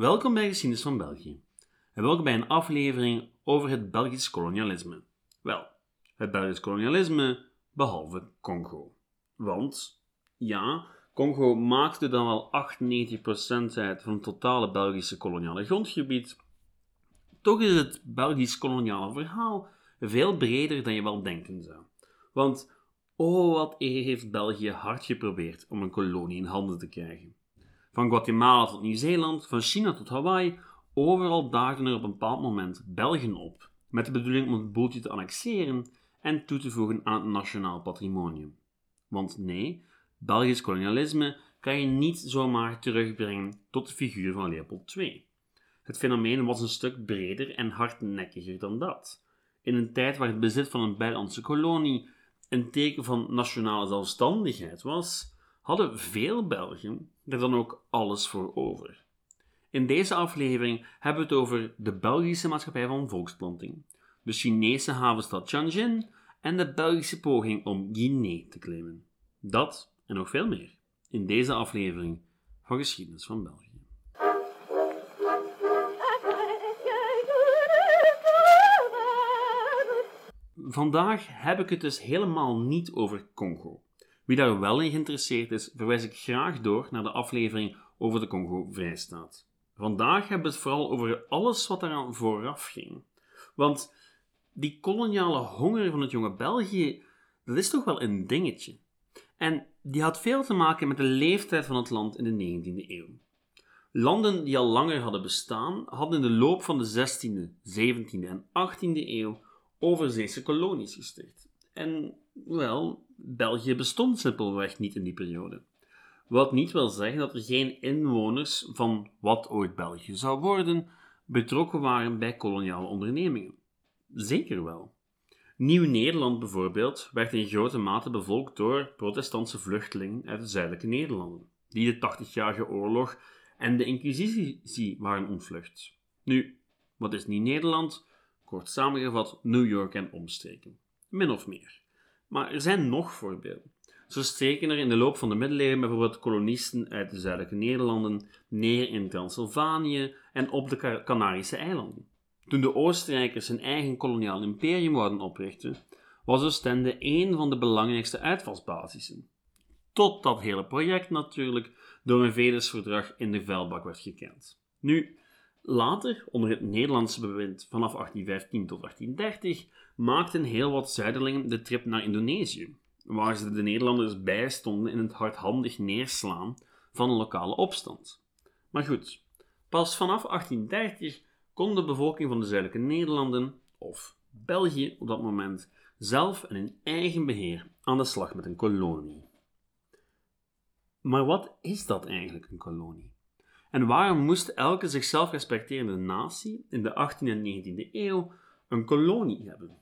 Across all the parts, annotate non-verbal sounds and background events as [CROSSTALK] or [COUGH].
Welkom bij Geschiedenis van België. En welkom bij een aflevering over het Belgisch kolonialisme. Wel, het Belgisch kolonialisme behalve Congo. Want, ja, Congo maakte dan wel 98% uit van het totale Belgische koloniale grondgebied. Toch is het Belgisch koloniale verhaal veel breder dan je wel denken zou. Want, oh wat heeft België hard geprobeerd om een kolonie in handen te krijgen. Van Guatemala tot Nieuw-Zeeland, van China tot Hawaii, overal daagden er op een bepaald moment Belgen op, met de bedoeling om het boeltje te annexeren en toe te voegen aan het nationaal patrimonium. Want nee, Belgisch kolonialisme kan je niet zomaar terugbrengen tot de figuur van Leopold II. Het fenomeen was een stuk breder en hardnekkiger dan dat. In een tijd waar het bezit van een buitenlandse kolonie een teken van nationale zelfstandigheid was, hadden veel Belgen er dan ook alles voor over. In deze aflevering hebben we het over de Belgische maatschappij van volksplanting, de Chinese havenstad Tianjin en de Belgische poging om Guinea te claimen. Dat en nog veel meer in deze aflevering van Geschiedenis van België. Vandaag heb ik het dus helemaal niet over Congo. Wie daar wel in geïnteresseerd is, verwijs ik graag door naar de aflevering over de Congo-Vrijstaat. Vandaag hebben we het vooral over alles wat eraan vooraf ging. Want die koloniale honger van het jonge België, dat is toch wel een dingetje. En die had veel te maken met de leeftijd van het land in de 19e eeuw. Landen die al langer hadden bestaan, hadden in de loop van de 16e, 17e en 18e eeuw overzeese kolonies gesticht. En, wel, België bestond simpelweg niet in die periode. Wat niet wil zeggen dat er geen inwoners van wat ooit België zou worden betrokken waren bij koloniale ondernemingen. Zeker wel. Nieuw-Nederland bijvoorbeeld werd in grote mate bevolkt door protestantse vluchtelingen uit de zuidelijke Nederlanden, die de 80-jarige oorlog en de Inquisitie waren ontvlucht. Nu, wat is Nieuw-Nederland? Kort samengevat, New York en omstreken. Min of meer. Maar er zijn nog voorbeelden. Zo streken er in de loop van de middeleeuwen bijvoorbeeld kolonisten uit de zuidelijke Nederlanden neer in Transylvanië en op de Canarische eilanden. Toen de Oostenrijkers hun eigen koloniaal imperium wilden oprichten, was Oostende een van de belangrijkste uitvalsbasissen. Tot dat hele project natuurlijk door een vredesverdrag in de vuilbak werd gekend. Nu, later, onder het Nederlandse bewind vanaf 1815 tot 1830, maakten heel wat Zuiderlingen de trip naar Indonesië, waar ze de Nederlanders bijstonden in het hardhandig neerslaan van een lokale opstand. Maar goed, pas vanaf 1830 kon de bevolking van de zuidelijke Nederlanden, of België op dat moment, zelf en in eigen beheer aan de slag met een kolonie. Maar wat is dat eigenlijk, een kolonie? En waarom moest elke zichzelf respecterende natie in de 18e en 19e eeuw een kolonie hebben?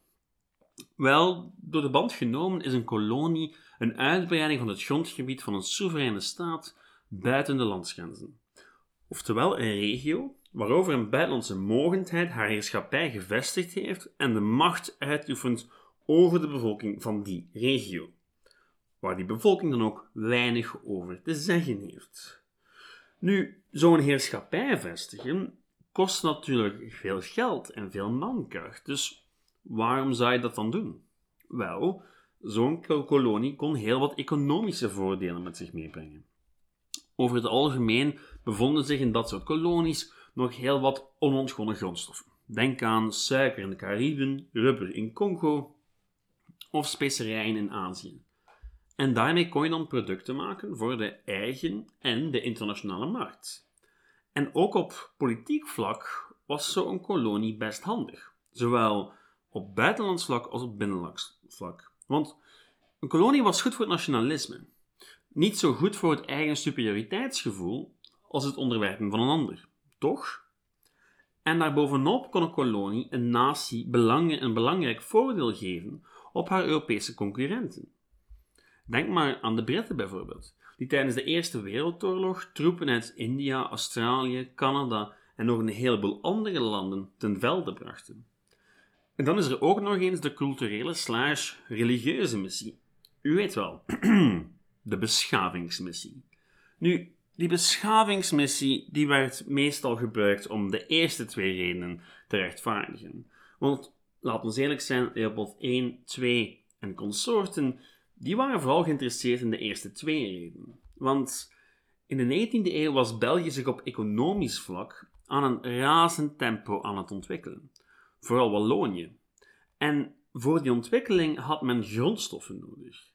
Wel, door de band genomen is een kolonie een uitbreiding van het grondgebied van een soevereine staat buiten de landsgrenzen. Oftewel een regio waarover een buitenlandse mogendheid haar heerschappij gevestigd heeft en de macht uitoefent over de bevolking van die regio, waar die bevolking dan ook weinig over te zeggen heeft. Nu, zo'n heerschappij vestigen kost natuurlijk veel geld en veel mankracht, dus Waarom zou je dat dan doen? Wel, zo'n kolonie kon heel wat economische voordelen met zich meebrengen. Over het algemeen bevonden zich in dat soort kolonies nog heel wat onontgonnen grondstoffen. Denk aan suiker in de Cariben, rubber in Congo of specerijen in Azië. En daarmee kon je dan producten maken voor de eigen en de internationale markt. En ook op politiek vlak was zo'n kolonie best handig. Zowel op buitenlands vlak als op binnenlands vlak. Want een kolonie was goed voor het nationalisme. Niet zo goed voor het eigen superioriteitsgevoel als het onderwerpen van een ander. Toch? En daarbovenop kon een kolonie een natie een belangrijk voordeel geven op haar Europese concurrenten. Denk maar aan de Britten bijvoorbeeld, die tijdens de Eerste Wereldoorlog troepen uit India, Australië, Canada en nog een heleboel andere landen ten velde brachten. En dan is er ook nog eens de culturele slash religieuze missie. U weet wel, [CLEARS THROAT] de beschavingsmissie. Nu, die beschavingsmissie die werd meestal gebruikt om de eerste twee redenen te rechtvaardigen. Want laat ons eerlijk zijn, Leopold 1, 2 en consorten, die waren vooral geïnteresseerd in de eerste twee redenen. Want in de 19e eeuw was België zich op economisch vlak aan een razend tempo aan het ontwikkelen. Vooral Wallonië. En voor die ontwikkeling had men grondstoffen nodig.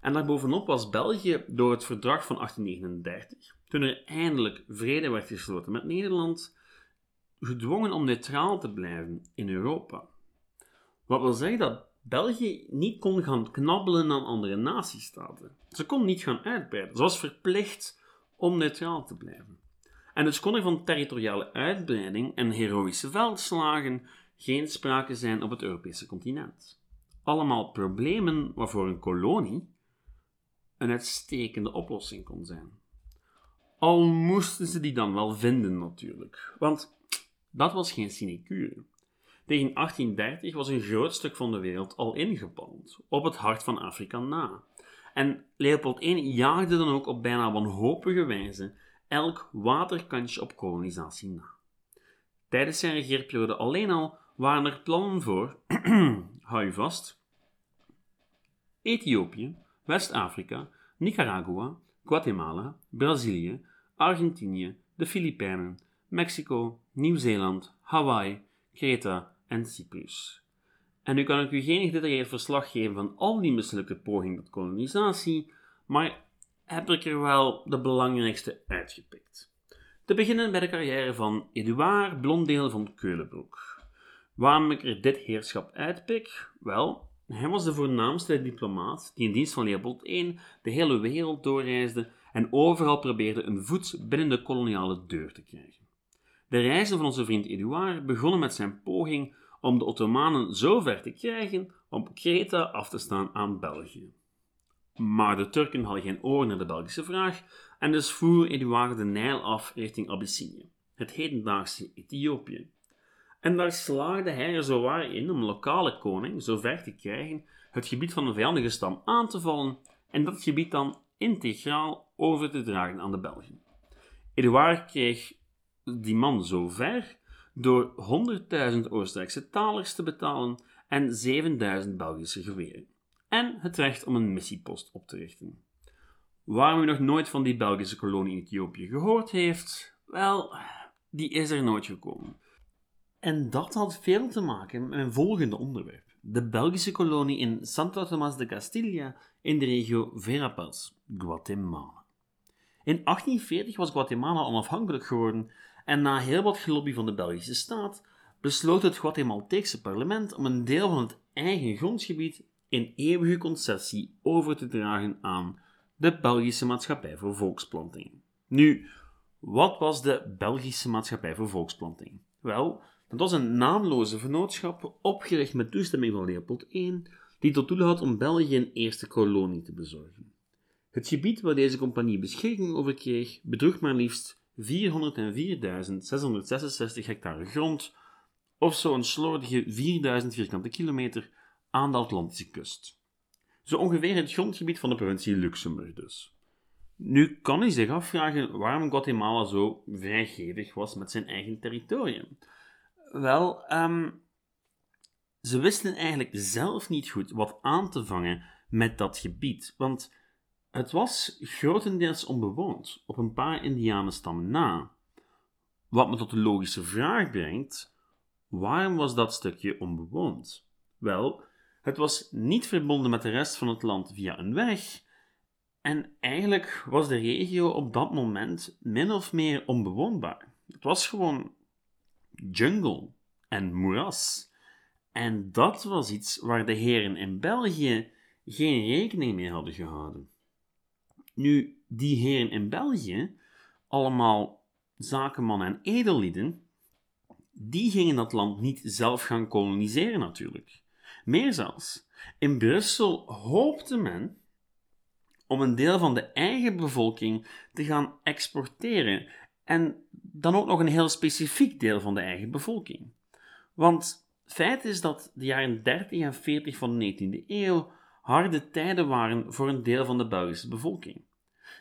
En daarbovenop was België door het verdrag van 1839, toen er eindelijk vrede werd gesloten met Nederland, gedwongen om neutraal te blijven in Europa. Wat wil zeggen dat België niet kon gaan knabbelen aan andere natiestaten. Ze kon niet gaan uitbreiden. Ze was verplicht om neutraal te blijven. En dus kon er van territoriale uitbreiding en heroïsche veldslagen geen sprake zijn op het Europese continent. Allemaal problemen waarvoor een kolonie een uitstekende oplossing kon zijn. Al moesten ze die dan wel vinden natuurlijk, want dat was geen sinecure. Tegen 1830 was een groot stuk van de wereld al ingepalmd, op het hart van Afrika na. En Leopold I jaagde dan ook op bijna wanhopige wijze elk waterkantje op kolonisatie na. Tijdens zijn regeerperiode alleen al waren er plannen voor, [CLEARS THROAT] hou je vast, Ethiopië, West-Afrika, Nicaragua, Guatemala, Brazilië, Argentinië, de Filipijnen, Mexico, Nieuw-Zeeland, Hawaii, Kreta en Cyprus. En nu kan ik u geen gedetailleerd verslag geven van al die mislukte pogingen tot kolonisatie, maar heb ik er wel de belangrijkste uitgepikt. Te beginnen bij de carrière van Edouard Blondeel van Keulenbroek. Waarom ik er dit heerschap uitpik? Wel, hij was de voornaamste diplomaat die in dienst van Leopold I de hele wereld doorreisde en overal probeerde een voet binnen de koloniale deur te krijgen. De reizen van onze vriend Edouard begonnen met zijn poging om de Ottomanen zo ver te krijgen om Kreta af te staan aan België. Maar de Turken hadden geen oor naar de Belgische vraag en dus voer Eduard de Nijl af richting Abyssinië, het hedendaagse Ethiopië. En daar slaagde hij er zowaar in om lokale koning zo ver te krijgen het gebied van een vijandige stam aan te vallen en dat gebied dan integraal over te dragen aan de Belgen. Eduard kreeg die man zo ver door 100.000 Oostenrijkse talers te betalen en 7.000 Belgische geweren. En het recht om een missiepost op te richten. Waarom u nog nooit van die Belgische kolonie in Ethiopië gehoord heeft, wel, die is er nooit gekomen. En dat had veel te maken met mijn volgende onderwerp: de Belgische kolonie in Santo Tomás de Castilla in de regio Verapaz, Guatemala. In 1840 was Guatemala onafhankelijk geworden en na heel wat gelobby van de Belgische staat besloot het Guatemalteekse parlement om een deel van het eigen grondgebied in eeuwige concessie over te dragen aan de Belgische Maatschappij voor Volksplanting. Nu, wat was de Belgische Maatschappij voor Volksplanting? Wel, het was een naamloze vennootschap opgericht met toestemming van Leopold I, die tot doel had om België een eerste kolonie te bezorgen. Het gebied waar deze compagnie beschikking over kreeg bedroeg maar liefst 404.666 hectare grond, of zo'n slordige 4000 vierkante kilometer aan de Atlantische kust. Zo ongeveer het grondgebied van de provincie Luxemburg dus. Nu kan u zich afvragen waarom Guatemala zo vrijgevig was met zijn eigen territorium. Wel, um, ze wisten eigenlijk zelf niet goed wat aan te vangen met dat gebied, want het was grotendeels onbewoond, op een paar indianenstammen na. Wat me tot de logische vraag brengt: waarom was dat stukje onbewoond? Wel, het was niet verbonden met de rest van het land via een weg, en eigenlijk was de regio op dat moment min of meer onbewoonbaar. Het was gewoon jungle en moeras. En dat was iets waar de heren in België geen rekening mee hadden gehouden. Nu, die heren in België, allemaal zakenmannen en edellieden, die gingen dat land niet zelf gaan koloniseren natuurlijk. Meer zelfs, in Brussel hoopte men om een deel van de eigen bevolking te gaan exporteren en dan ook nog een heel specifiek deel van de eigen bevolking. Want feit is dat de jaren 30 en 40 van de 19e eeuw harde tijden waren voor een deel van de Belgische bevolking.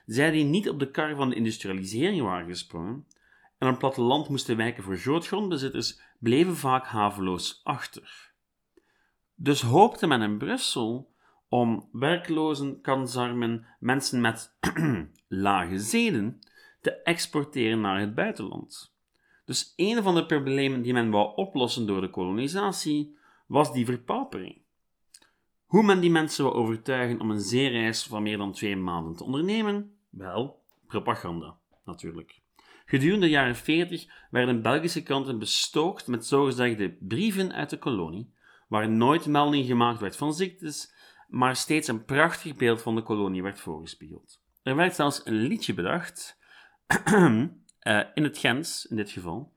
zij die niet op de kar van de industrialisering waren gesprongen en het platteland moesten wijken voor grootgrondbezitters, bleven vaak haveloos achter. Dus hoopte men in Brussel om werklozen, kansarmen, mensen met [CLEARS THROAT] lage zeden te exporteren naar het buitenland. Dus een van de problemen die men wou oplossen door de kolonisatie was die verpaupering. Hoe men die mensen wou overtuigen om een zeereis van meer dan twee maanden te ondernemen? Wel, propaganda, natuurlijk. Gedurende de jaren 40 werden Belgische kranten bestookt met zogezegde brieven uit de kolonie, waar nooit melding gemaakt werd van ziektes, maar steeds een prachtig beeld van de kolonie werd voorgespiegeld. Er werd zelfs een liedje bedacht, uh, [CLEARS THROAT] in het Gens in dit geval.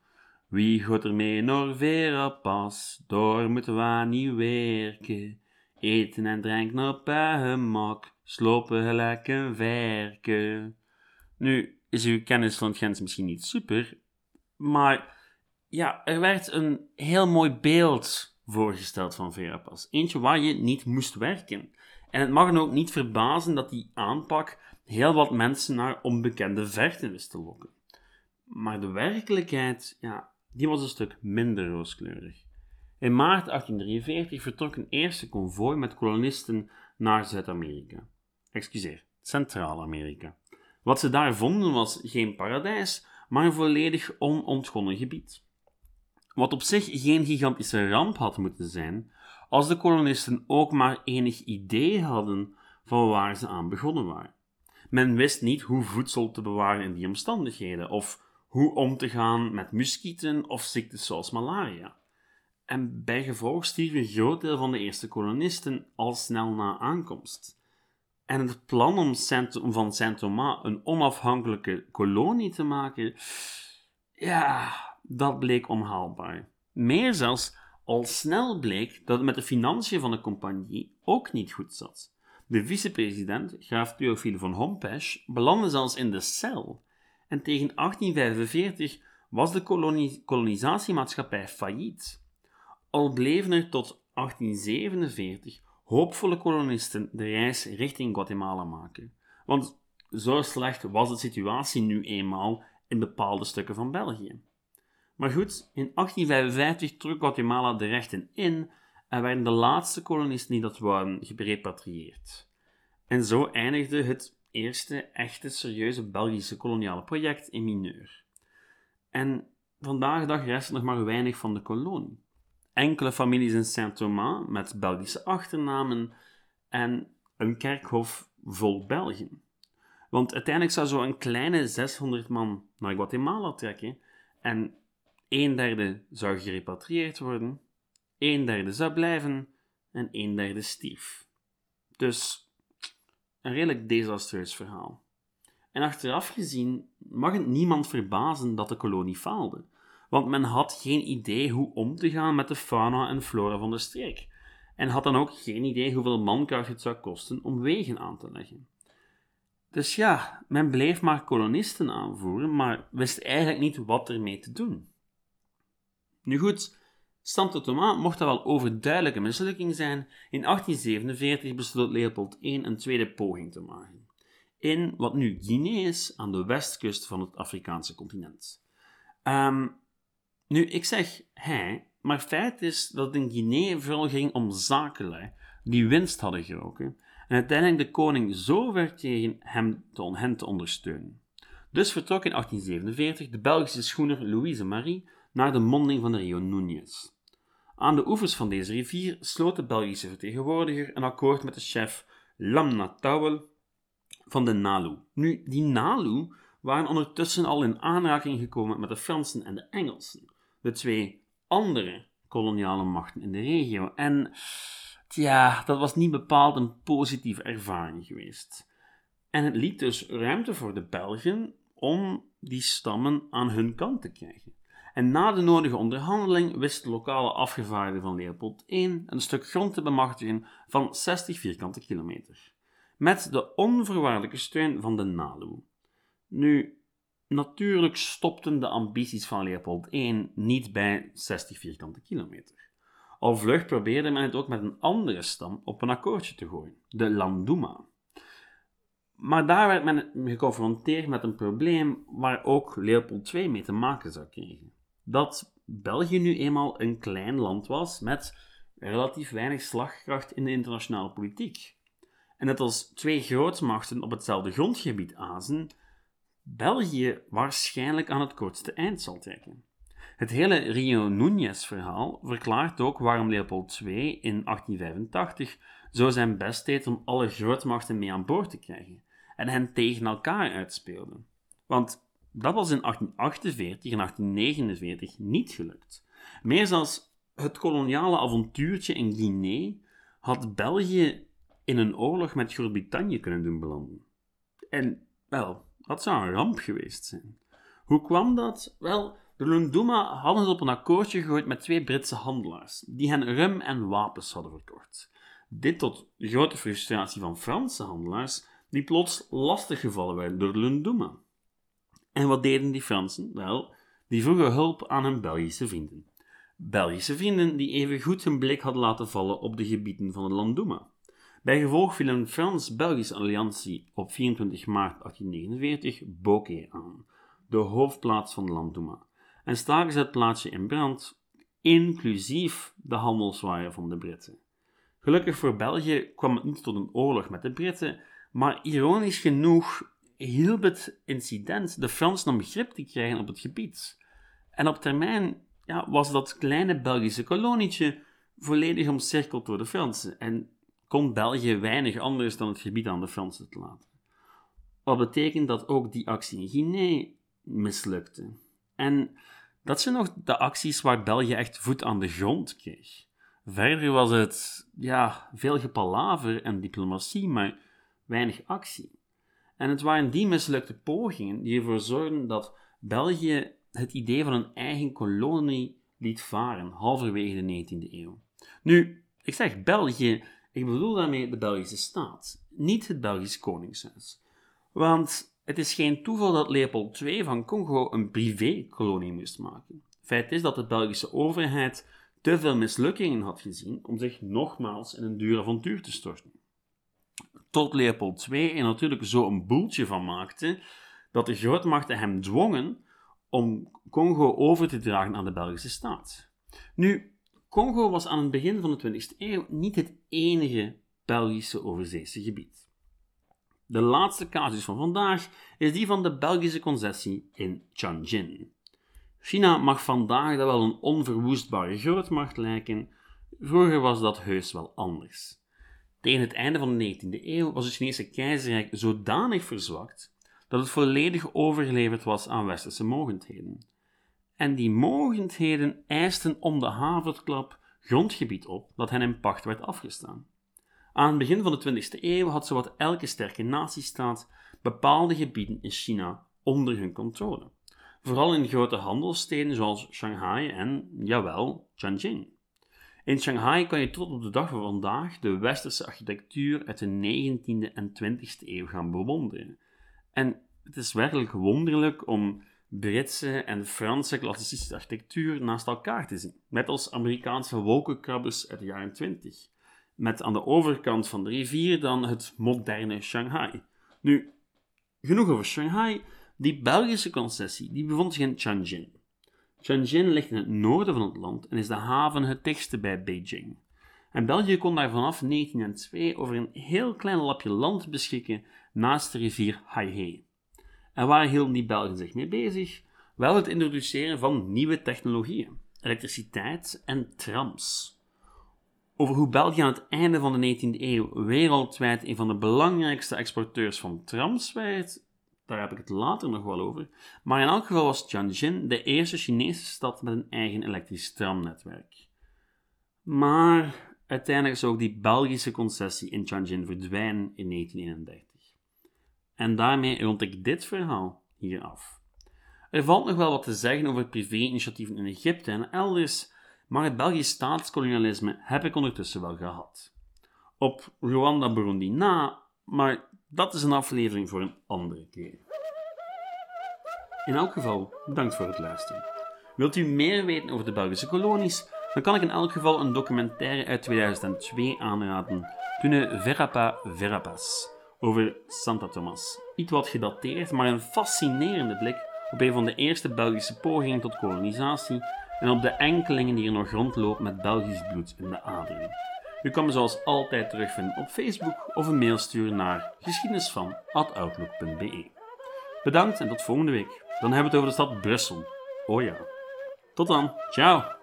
Wie gaat er mee naar Vera pas, door moeten we niet werken. Eten en drinken op gemak, slopen gelijk een verken. Nu is uw kennis van het Gens misschien niet super, maar ja, er werd een heel mooi beeld voorgesteld van Verapas. Eentje waar je niet moest werken. En het mag dan ook niet verbazen dat die aanpak heel wat mensen naar onbekende verten wist te lokken. Maar de werkelijkheid, ja, die was een stuk minder rooskleurig. In maart 1843 vertrok een eerste konvooi met kolonisten naar Zuid-Amerika. Excuseer, Centraal-Amerika. Wat ze daar vonden was geen paradijs, maar een volledig onontgonnen gebied. Wat op zich geen gigantische ramp had moeten zijn, als de kolonisten ook maar enig idee hadden van waar ze aan begonnen waren. Men wist niet hoe voedsel te bewaren in die omstandigheden, of hoe om te gaan met muskieten of ziektes zoals malaria. En bijgevolg stierf een groot deel van de eerste kolonisten al snel na aankomst. En het plan om, Saint van Saint-Thomas een onafhankelijke kolonie te maken, ja, dat bleek onhaalbaar. Meer zelfs, al snel bleek dat het met de financiën van de compagnie ook niet goed zat. De vicepresident, graaf Theophile van Hompesch, belandde zelfs in de cel. En tegen 1845 was de kolonisatiemaatschappij failliet. Al bleven er tot 1847 hoopvolle kolonisten de reis richting Guatemala maken. Want zo slecht was de situatie nu eenmaal in bepaalde stukken van België. Maar goed, in 1855 trok Guatemala de rechten in en werden de laatste kolonisten die dat waren gerepatrieerd. En zo eindigde het eerste echte serieuze Belgische koloniale project in mineur. En vandaag de dag rest er nog maar weinig van de kolonie. Enkele families in Saint-Thomas met Belgische achternamen en een kerkhof vol Belgen. Want uiteindelijk zou zo een kleine 600 man naar Guatemala trekken en een derde zou gerepatrieerd worden, een derde zou blijven en een derde stierf. Dus een redelijk desastreus verhaal. En achteraf gezien mag het niemand verbazen dat de kolonie faalde, want men had geen idee hoe om te gaan met de fauna en flora van de streek, en had dan ook geen idee hoeveel mankracht het zou kosten om wegen aan te leggen. Dus ja, men bleef maar kolonisten aanvoeren, maar wist eigenlijk niet wat ermee te doen. Nu goed, Santo Thomas mocht dat wel overduidelijke mislukking zijn. In 1847 besloot Leopold I een tweede poging te maken. In wat nu Guinea is, aan de westkust van het Afrikaanse continent. Ehm, nu, ik zeg hij, maar feit is dat het in Guinea vooral ging om zakenlui die winst hadden geroken en uiteindelijk de koning zo ver tegen hem te, hen te ondersteunen. Dus vertrok in 1847 de Belgische schoener Louise Marie naar de monding van de Rio Núñez. Aan de oevers van deze rivier sloot de Belgische vertegenwoordiger een akkoord met de chef Lamna Tawel van de Nalu. Nu, die Nalu waren ondertussen al in aanraking gekomen met de Fransen en de Engelsen, de twee andere koloniale machten in de regio. En ja, dat was niet bepaald een positieve ervaring geweest. En het liet dus ruimte voor de Belgen om die stammen aan hun kant te krijgen. En na de nodige onderhandeling wist de lokale afgevaardigde van Leopold I een stuk grond te bemachtigen van 60 vierkante kilometer. Met de onvoorwaardelijke steun van de NALU. Nu, natuurlijk stopten de ambities van Leopold I niet bij 60 vierkante kilometer. Al vlug probeerde men het ook met een andere stam op een akkoordje te gooien, de Landuma. Maar daar werd men geconfronteerd met een probleem waar ook Leopold II mee te maken zou krijgen. Dat België nu eenmaal een klein land was met relatief weinig slagkracht in de internationale politiek. En dat als twee grootmachten op hetzelfde grondgebied azen, België waarschijnlijk aan het kortste eind zal trekken. Het hele Rio Núñez-verhaal verklaart ook waarom Leopold II in 1885 zo zijn best deed om alle grootmachten mee aan boord te krijgen en hen tegen elkaar uitspeelde. Want dat was in 1848 en 1849 niet gelukt. Meer zelfs het koloniale avontuurtje in Guinea had België in een oorlog met Groot-Brittannië kunnen doen belanden. En, wel, dat zou een ramp geweest zijn. Hoe kwam dat? Wel, de Lunduma hadden het op een akkoordje gegooid met twee Britse handelaars, die hen rum en wapens hadden verkocht. Dit tot grote frustratie van Franse handelaars, die plots lastiggevallen werden door de Lunduma. En wat deden die Fransen? Wel, die vroegen hulp aan hun Belgische vrienden. Belgische vrienden die even goed hun blik hadden laten vallen op de gebieden van de Landuma. Bij gevolg viel een Frans-Belgische alliantie op 24 maart 1849 Bokeh aan, de hoofdplaats van de Landuma, en staken ze het plaatsje in brand, inclusief de handelswaaier van de Britten. Gelukkig voor België kwam het niet tot een oorlog met de Britten, maar ironisch genoeg hielp het incident de Fransen om begrip te krijgen op het gebied. En op termijn ja, was dat kleine Belgische kolonietje volledig omcirkeld door de Fransen en kon België weinig anders dan het gebied aan de Fransen te laten. Wat betekent dat ook die actie in Guinea mislukte. En dat zijn nog de acties waar België echt voet aan de grond kreeg. Verder was het ja, veel gepalaver en diplomatie, maar weinig actie. En het waren die mislukte pogingen die ervoor zorgden dat België het idee van een eigen kolonie liet varen, halverwege de 19e eeuw. Nu, ik zeg België, ik bedoel daarmee de Belgische staat, niet het Belgisch Koningshuis. Want het is geen toeval dat Leopold II van Congo een privé-kolonie moest maken. Feit is dat de Belgische overheid te veel mislukkingen had gezien om zich nogmaals in een duur avontuur te storten. Tot Leopold II er natuurlijk zo een boeltje van maakte dat de grootmachten hem dwongen om Congo over te dragen aan de Belgische staat. Nu, Congo was aan het begin van de 20e eeuw niet het enige Belgische overzeese gebied. De laatste casus van vandaag is die van de Belgische concessie in Tianjin. China mag vandaag dat wel een onverwoestbare grootmacht lijken, vroeger was dat heus wel anders. Tegen het einde van de 19e eeuw was het Chinese keizerrijk zodanig verzwakt dat het volledig overgeleverd was aan westerse mogendheden. En die mogendheden eisten om de haverklap grondgebied op dat hen in pacht werd afgestaan. Aan het begin van de 20e eeuw had zowat elke sterke natiestaat bepaalde gebieden in China onder hun controle. Vooral in grote handelssteden zoals Shanghai en, jawel, Tianjin. In Shanghai kan je tot op de dag van vandaag de westerse architectuur uit de 19e en 20e eeuw gaan bewonderen. En het is werkelijk wonderlijk om Britse en Franse klassicistische architectuur naast elkaar te zien, net als Amerikaanse wolkenkrabbers uit de jaren 20. Met aan de overkant van de rivier dan het moderne Shanghai. Nu, genoeg over Shanghai. Die Belgische concessie die bevond zich in Tianjin. Tianjin ligt in het noorden van het land en is de haven het dichtste bij Beijing. En België kon daar vanaf 1902 over een heel klein lapje land beschikken naast de rivier Haihe. En waar hielden die Belgen zich mee bezig? Wel het introduceren van nieuwe technologieën, elektriciteit en trams. Over hoe België aan het einde van de 19e eeuw wereldwijd een van de belangrijkste exporteurs van trams werd, daar heb ik het later nog wel over. Maar in elk geval was Tianjin de eerste Chinese stad met een eigen elektrisch tramnetwerk. Maar uiteindelijk zou ook die Belgische concessie in Tianjin verdwijnen in 1931. En daarmee rond ik dit verhaal hier af. Er valt nog wel wat te zeggen over privé-initiatieven in Egypte en elders, maar het Belgisch staatskolonialisme heb ik ondertussen wel gehad. Op Rwanda-Burundi na, maar dat is een aflevering voor een andere keer. In elk geval, bedankt voor het luisteren. Wilt u meer weten over de Belgische kolonies? Dan kan ik in elk geval een documentaire uit 2002 aanraden, Tune Verrapa Verrapas, over Santa Thomas. Iets wat gedateerd, maar een fascinerende blik op een van de eerste Belgische pogingen tot kolonisatie en op de enkelingen die er nog rondlopen met Belgisch bloed in de aderen. U kan me zoals altijd terugvinden op Facebook of een mail sturen naar geschiedenisvan.outlook.be. Bedankt en tot volgende week. Dan hebben we het over de stad Brussel. Oh ja. Tot dan. Ciao.